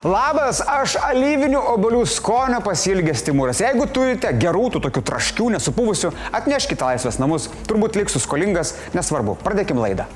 Labas, aš alyvinių obolių skonio pasilgęs Timūras. Jeigu turite gerų tų tokių traškių, nesupuvusių, atneškite laisvės namus, turbūt liksiu skolingas, nesvarbu. Pradėkim laidą.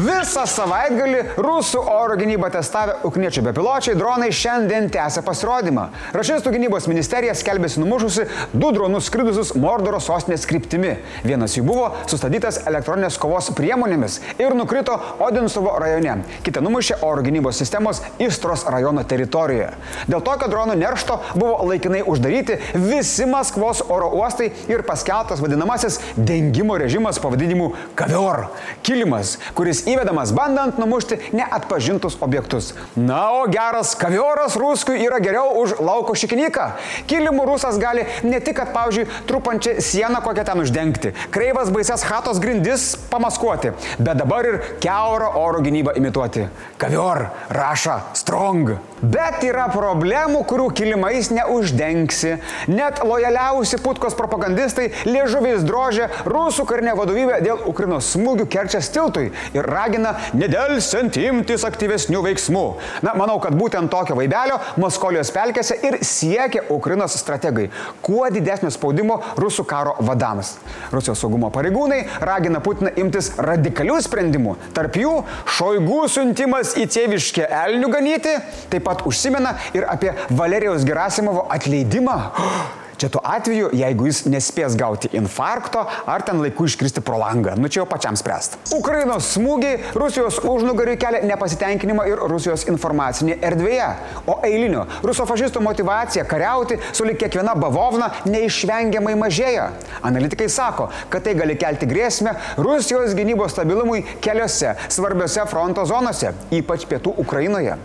Visą savaitgalį rusų oro gynybą testavę ukniečių bepiločiai dronai šiandien tęsia pasirodymą. Rašistų gynybos ministerija skelbėsi numušusi du dronus skridusius Mordoro sostinės kryptimi. Vienas jų buvo sustabdytas elektroninės kovos priemonėmis ir nukrito Odinsovo rajone. Kita numušė oro gynybos sistemos Istros rajono teritorijoje. Dėl tokio dronų neršto buvo laikinai uždaryti visi Maskvos oro uostai ir paskeltas vadinamasis dengimo režimas pavadinimu Kavior - kilimas, kuris įvedamas bandant numušti neatpažintus objektus. Na, o geras kavioras ruskui yra geriau už lauko šikiniką. Kilimų rusas gali ne tik, kad, pavyzdžiui, trupančią sieną kokią ten uždengti, kreivas baises hatos grindis pamaskuoti, bet dabar ir keurą oro gynybą imituoti. Kavior, raša, strong. Bet yra problemų, kurių kilimais neuždengsi. Net lojaliausi putkos propagandistai liežuviais drožė rusų karinę vadovybę dėl Ukrainos smūgių kerčias tiltui ir ragina nedelsiant imtis aktyvesnių veiksmų. Na, manau, kad būtent tokio vaibelio Maskolijos pelkėse ir siekia Ukrainos strategai. Kuo didesnio spaudimo rusų karo vadams. Rusijos saugumo pareigūnai ragina Putiną imtis radikalių sprendimų. Tarp jų šoigų siuntimas į tėviškę elnių ganyti, taip pat užsimena ir apie Valerijos Gerasimovo atleidimą. Čia tuo atveju, jeigu jis nespės gauti infarkto ar ten laiku iškristi pro langą. Nu čia jau pačiam spręsti. Ukrainos smūgiai Rusijos užnugariui kelia nepasitenkinimą ir Rusijos informacinėje erdvėje. O eilinio rusofašistų motivacija kariauti su lik kiekviena bavovna neišvengiamai mažėja. Analitikai sako, kad tai gali kelti grėsmę Rusijos gynybos stabilumui keliose svarbiose fronto zonose, ypač pietų Ukrainoje.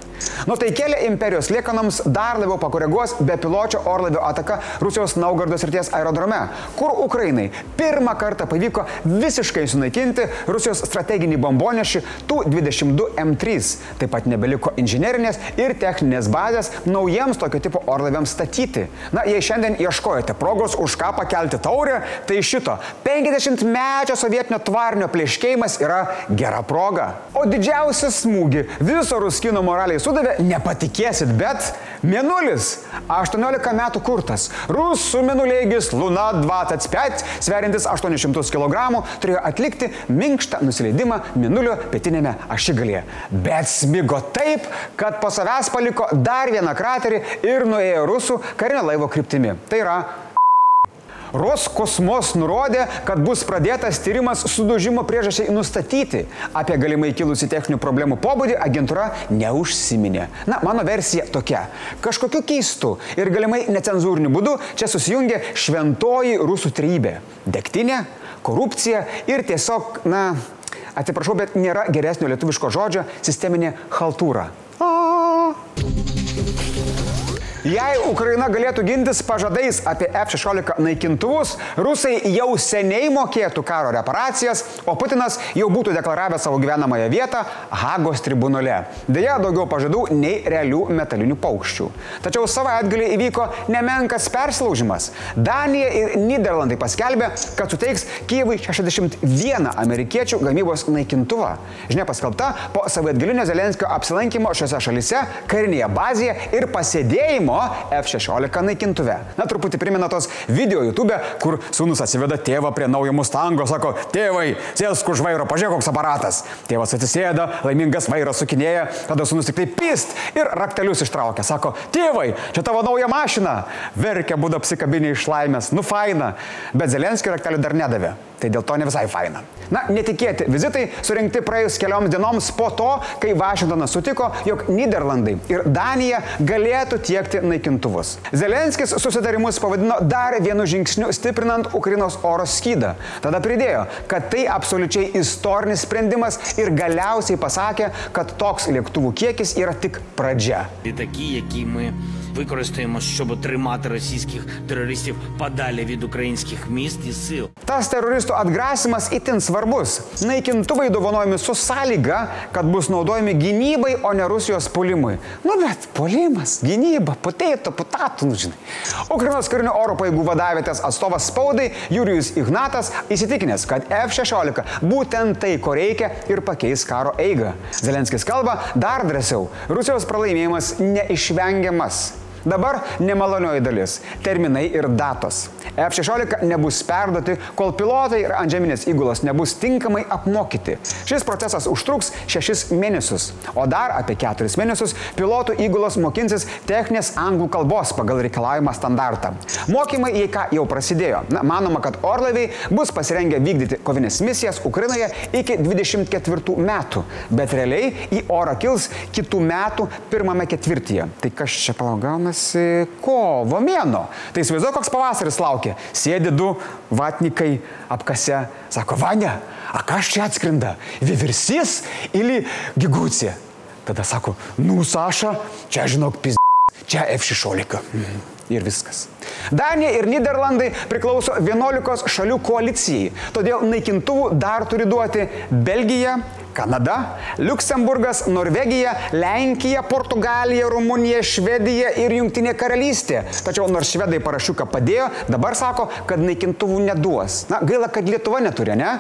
Nu tai kelia imperijos liekanams dar labiau pakoreguos bepiločio orlaivio ataka Rusijos Naugardos ryties aerodrome, kur Ukrainai pirmą kartą pavyko visiškai sunaikinti Rusijos strateginį bombonešį Tu-22 M3. Taip pat nebeliko inžinerinės ir techninės bazės naujiems tokio tipo orlaiviams statyti. Na, jei šiandien ieškojate progos už ką pakelti taurę, tai šito 50 mečio sovietinio tvarnio plėškėjimas yra gera proga. O didžiausią smūgį viso ruskino moraliai sudavė, nepatikėsit, bet Mėnulis 18 metų kurtas. Rusų mėnulėgis Luna 25, sverintis 800 kg, turėjo atlikti minkštą nusileidimą Mėnulio pietinėme ašigalėje. Bet smigo taip, kad po savęs paliko dar vieną kraterį ir nuėjo rusų karinio laivo kryptimi. Tai yra Roskosmos nurodė, kad bus pradėtas tyrimas sudužimo priežasčiai nustatyti. Apie galimai kilusi techninių problemų pobūdį agentūra neužsiminė. Na, mano versija tokia. Kažkokiu keistu ir galimai necenzūriniu būdu čia susijungia šventoji rusų trybė. Degtinė, korupcija ir tiesiog, na, atsiprašau, bet nėra geresnio lietuviško žodžio - sisteminė haltūra. Jei Ukraina galėtų gintis pažadais apie F-16 naikintuvus, rusai jau seniai mokėtų karo reparacijas, o Putinas jau būtų deklaravęs savo gyvenamąją vietą Hagos tribunole. Deja, daugiau pažadų nei realių metalinių paukščių. Tačiau savaitgalį įvyko nemenkas perslaužimas. Danija ir Niderlandai paskelbė, kad suteiks Kyivui 61 amerikiečių gamybos naikintuvą. Žinia paskelbta po savaitgalinio Zelenskio apsilankimo šiuose šalise, karinėje bazėje ir pasėdėjimo F-16 naikintuve. Na, truputį primena tos video YouTube, kur sūnus atsiveda tėvą prie naujo Mustango, sako, tėvai, sėsk už vairo, pažiūrėk, koks aparatas. Tėvas atsisėda, laimingas vairas sukinėja, tada sūnus tik tai pist ir raktelius ištraukia. Sako, tėvai, čia tavo nauja mašina. Verkia būda apsikabinė iš laimės, nu faina. Bet Zelenskio raktelių dar nedavė. Tai dėl to ne visai faina. Na, netikėti vizitai surinkti praėjus kelioms dienoms po to, kai Vašingtonas sutiko, jog Niderlandai ir Danija galėtų tiekti naikintuvus. Zelenskis susitarimus pavadino dar vienu žingsniu stiprinant Ukrainos oro skydą. Tada pridėjo, kad tai absoliučiai istorinis sprendimas ir galiausiai pasakė, kad toks lėktuvų kiekis yra tik pradžia. Tai tokie, kiek mes використаємо, щоб тримати російських терористів подалі від українських міст і сил. Tas teroristų atgrasimas itin svarbus. Naikintuvai dovanojami su sąlyga, kad bus naudojami gynybai, o ne Rusijos puolimui. Nu bet puolimas, gynyba, potato, potato, nu žinai. Ukrainos karinių oro pajėgų vadavietės atstovas spaudai Jurijus Ignatas įsitikinęs, kad F-16 būtent tai, ko reikia ir pakeis karo eigą. Zelenskis kalba dar drąsiau. Rusijos pralaimėjimas neišvengiamas. Dabar nemalonioji dalis - terminai ir datos. F-16 nebus perduoti, kol pilotai ir antžeminės įgulos nebus tinkamai apmokyti. Šis procesas užtruks šešis mėnesius, o dar apie keturis mėnesius pilotų įgulos mokinsis techninės anglų kalbos pagal reikalavimą standartą. Mokymai, jei ką, jau prasidėjo. Na, manoma, kad orlaiviai bus pasirengę vykdyti kovinės misijas Ukrainoje iki 24 metų, bet realiai į orą kils kitų metų pirmame ketvirtyje. Tai kas čia palaugamas? Kovo mėno. Tai įsivaizduoju, koks pavasaris laukia. Sėdi du vatnikai apkase, sako, Vania, a kas čia atskrinda? Vivirsys ili gigucija? Tada sako, nu, Saša, čia žinok, pis, čia F16. Mhm. Ir viskas. Danija ir Niderlandai priklauso 11 šalių koalicijai, todėl naikintuvų dar turi duoti Belgija, Kanada, Luksemburgas, Norvegija, Lenkija, Portugalija, Rumunija, Švedija ir Junktinė karalystė. Tačiau nors švedai parašiuką padėjo, dabar sako, kad naikintuvų neduos. Na, gaila, kad Lietuva neturi, ne?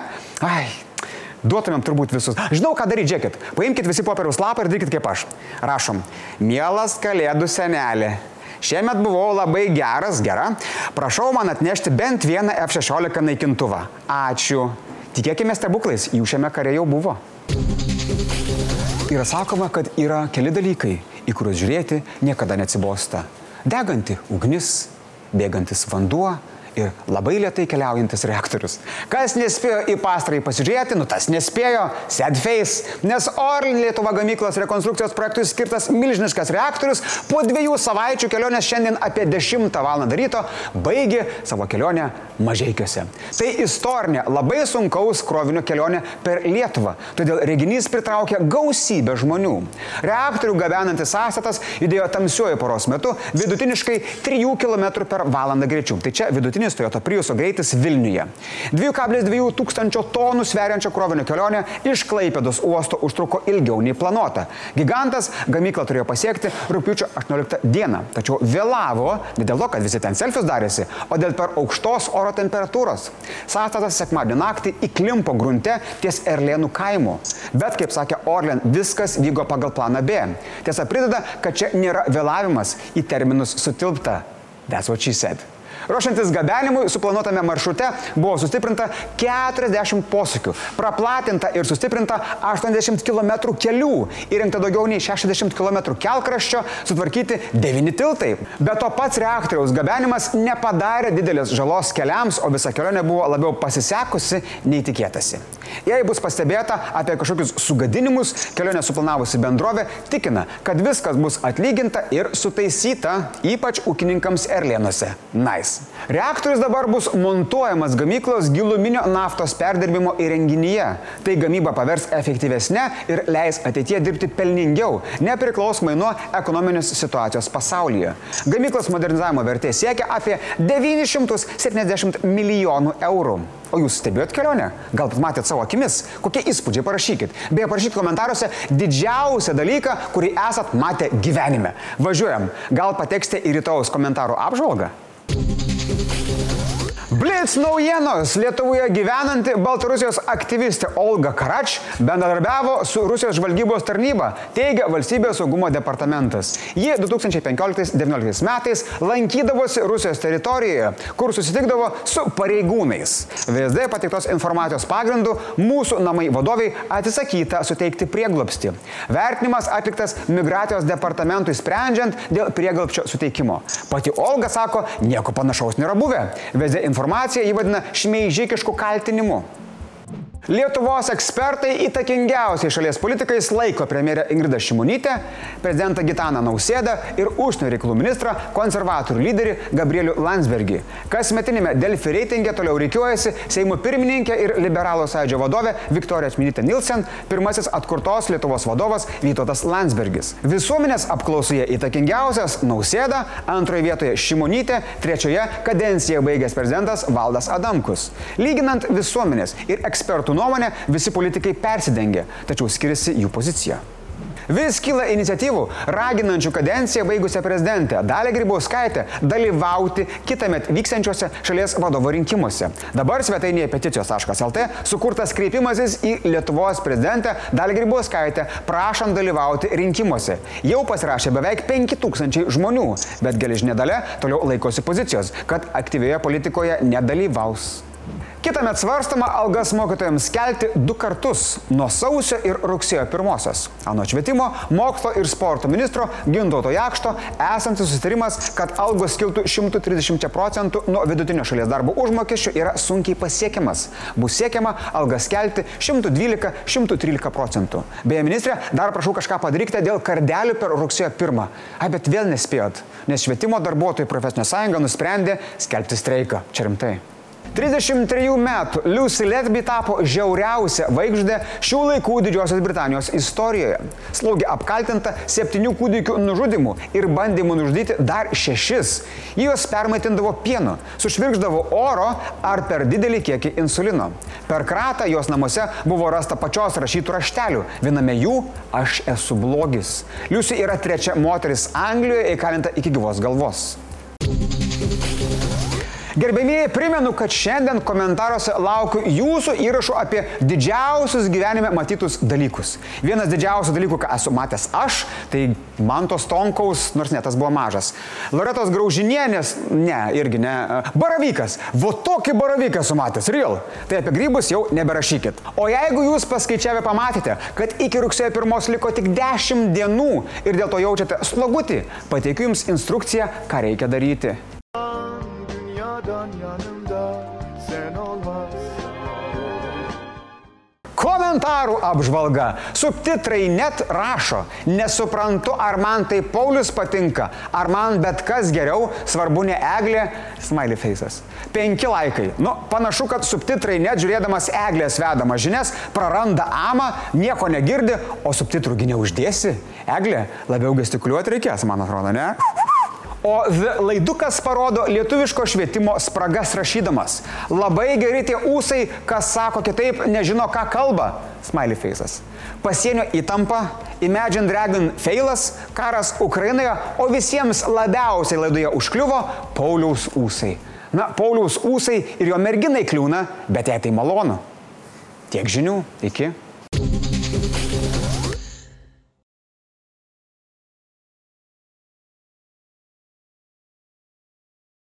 Ai, Duotumėm turbūt visus. Žinau, ką daryti, žiūrėkit. Paimkite visi popieriaus lapą ir darykit kaip aš. Rašom. Mielas kalėdų senelė. Šiemet buvau labai geras, gera. Prašau man atnešti bent vieną F-16 naikintuvą. Ačiū. Tikėkime stebuklais, jų šiame kare jau buvo. Yra sakoma, kad yra keli dalykai, į kuriuos žiūrėti niekada neatsibosta. Deganti ugnis, bėgantis vanduo ir labai lietai keliaujantis reaktorius. Kas nespėjo į pastarąjį pasižiūrėti, nu tas nespėjo, sad face, nes Orlin Lietuva gamyklos rekonstrukcijos projektui skirtas milžiniškas reaktorius po dviejų savaičių kelionės šiandien apie 10 val. ryto baigė savo kelionę Mažiekiuose. Tai istorinė, labai sunkaus krovinio kelionė per Lietuvą, todėl reginys pritraukė gausybę žmonių. Reaktorių gabenantis sąstatas judėjo tamsiuoju poros metu vidutiniškai 3 km per valandą greičiu. Tai čia vidutinis Toyota Priuso greitis Vilniuje. 2,2 tūkstančio tonų sveriančio krovinio kelionė iš Klaipėdos uosto užtruko ilgiau nei planuota. Gigantas gamyklą turėjo pasiekti rūpiučio 18 dieną, tačiau vėlavo ne dėl to, kad visi ten selfius darėsi, o dėl per aukštos oro temperatūros. Sąstatas sekmadienį naktį įklimpo grunte ties Erlėnų kaimu. Bet, kaip sakė Orlen, viskas vyko pagal planą B. Tiesa, prideda, kad čia nėra vėlavimas į terminus sutilpta. That's what she said. Ruošiantis gabenimui, suplanuotame maršrute buvo sustiprinta 40 posūkių, praplatinta ir sustiprinta 80 km kelių, įrengta daugiau nei 60 km kelkraščio, sutvarkyti 9 tiltai. Be to pats reaktoriaus gabenimas nepadarė didelės žalos keliams, o visa kelionė buvo labiau pasisekusi nei tikėtasi. Jei bus pastebėta apie kažkokius sugadinimus, kelionę suplanavusi bendrovė tikina, kad viskas bus atlyginta ir sutaisyta, ypač ūkininkams Erlėnuose. Nice. Reaktorius dabar bus montuojamas gamyklos giluminio naftos perdirbimo įrenginyje. Tai gamyba pavers efektyvesnė ir leis ateitie dirbti pelningiau, nepriklausomai nuo ekonominės situacijos pasaulyje. Gamyklos modernizavimo vertė siekia apie 970 milijonų eurų. O jūs stebėjot kelionę? Galbūt matėt savo akimis? Kokie įspūdžiai parašykit. Beje, parašykit komentaruose didžiausią dalyką, kurį esat matę gyvenime. Važiuojam. Gal pateksite į rytojus komentarų apžvalgą? Thank you. Blitz naujienos. Lietuvoje gyvenanti Baltarusijos aktyvistė Olga Karač bendradarbiavo su Rusijos žvalgybos tarnyba, teigia Valstybės saugumo departamentas. Ji 2015-2019 metais lankydavosi Rusijos teritorijoje, kur susitikdavo su pareigūnais. VSD pateiktos informacijos pagrindu mūsų namai vadoviai atsisakyta suteikti prieglopsti. Vertinimas atliktas migracijos departamentui sprendžiant dėl prieglopščio suteikimo. Pati Olga sako, nieko panašaus nėra buvę. VSD informaciją įvadina šmeižikišku kaltinimu. Lietuvos ekspertai įtakingiausiai šalies politikais laiko premjerę Ingridą Šimonytę, prezidentą Gitaną Nausėdą ir užsienio reikalų ministrą konservatorių lyderį Gabrielių Landsbergį. Kasmetinėme Delfi reitingė toliau reikiuojasi Seimo pirmininkė ir liberalų sąjūdžio vadovė Viktorija Čminytė Nilsen, pirmasis atkurtos Lietuvos vadovas Vytautas Landsbergis. Visuomenės apklausoje įtakingiausias Nausėda, antroje vietoje Šimonytė, trečioje kadenciją baigęs prezidentas Valdas Adamkus. Lyginant visuomenės ir ekspertų nuomonę, visi politikai persidengia, tačiau skiriasi jų pozicija. Vis kyla iniciatyvų, raginančių kadenciją baigusią prezidentę Dalę Grybauskaitę dalyvauti kitąmet vyksiančiuose šalies vadovo rinkimuose. Dabar svetainėje peticijos.lt sukurtas kreipimasis į Lietuvos prezidentę Dalę Grybauskaitę, prašant dalyvauti rinkimuose. Jau pasirašė beveik 5000 žmonių, bet geležinė dalė toliau laikosi pozicijos, kad aktyvioje politikoje nedalyvaus. Kitąmet svarstama algas mokytojams kelti du kartus - nuo sausio ir rugsėjo pirmosios. Anu švietimo, mokslo ir sporto ministro Gintauto Jakšto esantis susitarimas, kad algos kiltų 130 procentų nuo vidutinio šalies darbo užmokesčio yra sunkiai pasiekiamas. Bus siekiama algas kelti 112-113 procentų. Beje, ministrė, dar prašau kažką padarykite dėl kardelių per rugsėjo pirmą. Ai, bet vėl nespėjot, nes švietimo darbuotojų profesinė sąjunga nusprendė skelbti streiką. Čia rimtai. 33 metų Lucy Letby tapo žiauriausia vaikždė šių laikų Didžiosios Britanijos istorijoje. Slaugė apkaltinta septynių kūdikių nužudimu ir bandymu nužudyti dar šešis. Jos permaitindavo pienu, sušvirkždavo oro ar per didelį kiekį insulino. Per kratą jos namuose buvo rasta pačios rašytų raštelių. Viename jų aš esu blogis. Liusi yra trečia moteris Anglijoje įkalinta iki gyvos galvos. Gerbėmėjai, primenu, kad šiandien komentaruose laukiu jūsų įrašų apie didžiausius gyvenime matytus dalykus. Vienas didžiausių dalykų, ką esu matęs aš, tai Mantos Tonkaus, nors ne, tas buvo mažas. Loretos Graužinienės, ne, irgi ne. Baravykas. Vo tokį baravyką esu matęs, real. Tai apie grybus jau neberašykit. O jeigu jūs paskaičiavę pamatėte, kad iki rugsėjo pirmos liko tik 10 dienų ir dėl to jaučiate slogutį, pateikiu jums instrukciją, ką reikia daryti. Dünyadan yanımda sen olmazsan Komentarų apžvalga. Subtitrai net rašo, nesuprantu, ar man tai Paulius patinka, ar man bet kas geriau, svarbu ne eglė, smiley faces. Penki laikai. Nu, panašu, kad subtitrai net žiūrėdamas eglės vedama žinias praranda amą, nieko negirdi, o subtitrųgi neuždėsi. Eglė labiau gestikuliuoti reikės, man atrodo, ne? O The laidukas parodo lietuviško švietimo spragas rašydamas. Labai geri tie ūsai, kas sako kitaip, nežino, ką kalba. Smiley faces. Pasienio įtampa, Imagine Dragon failas, karas Ukrainoje, o visiems labiausiai laidoje užkliuvo Pauliaus ūsai. Na, Pauliaus ūsai ir jo merginai kliūna, bet jai tai malonu. Tiek žinių, iki.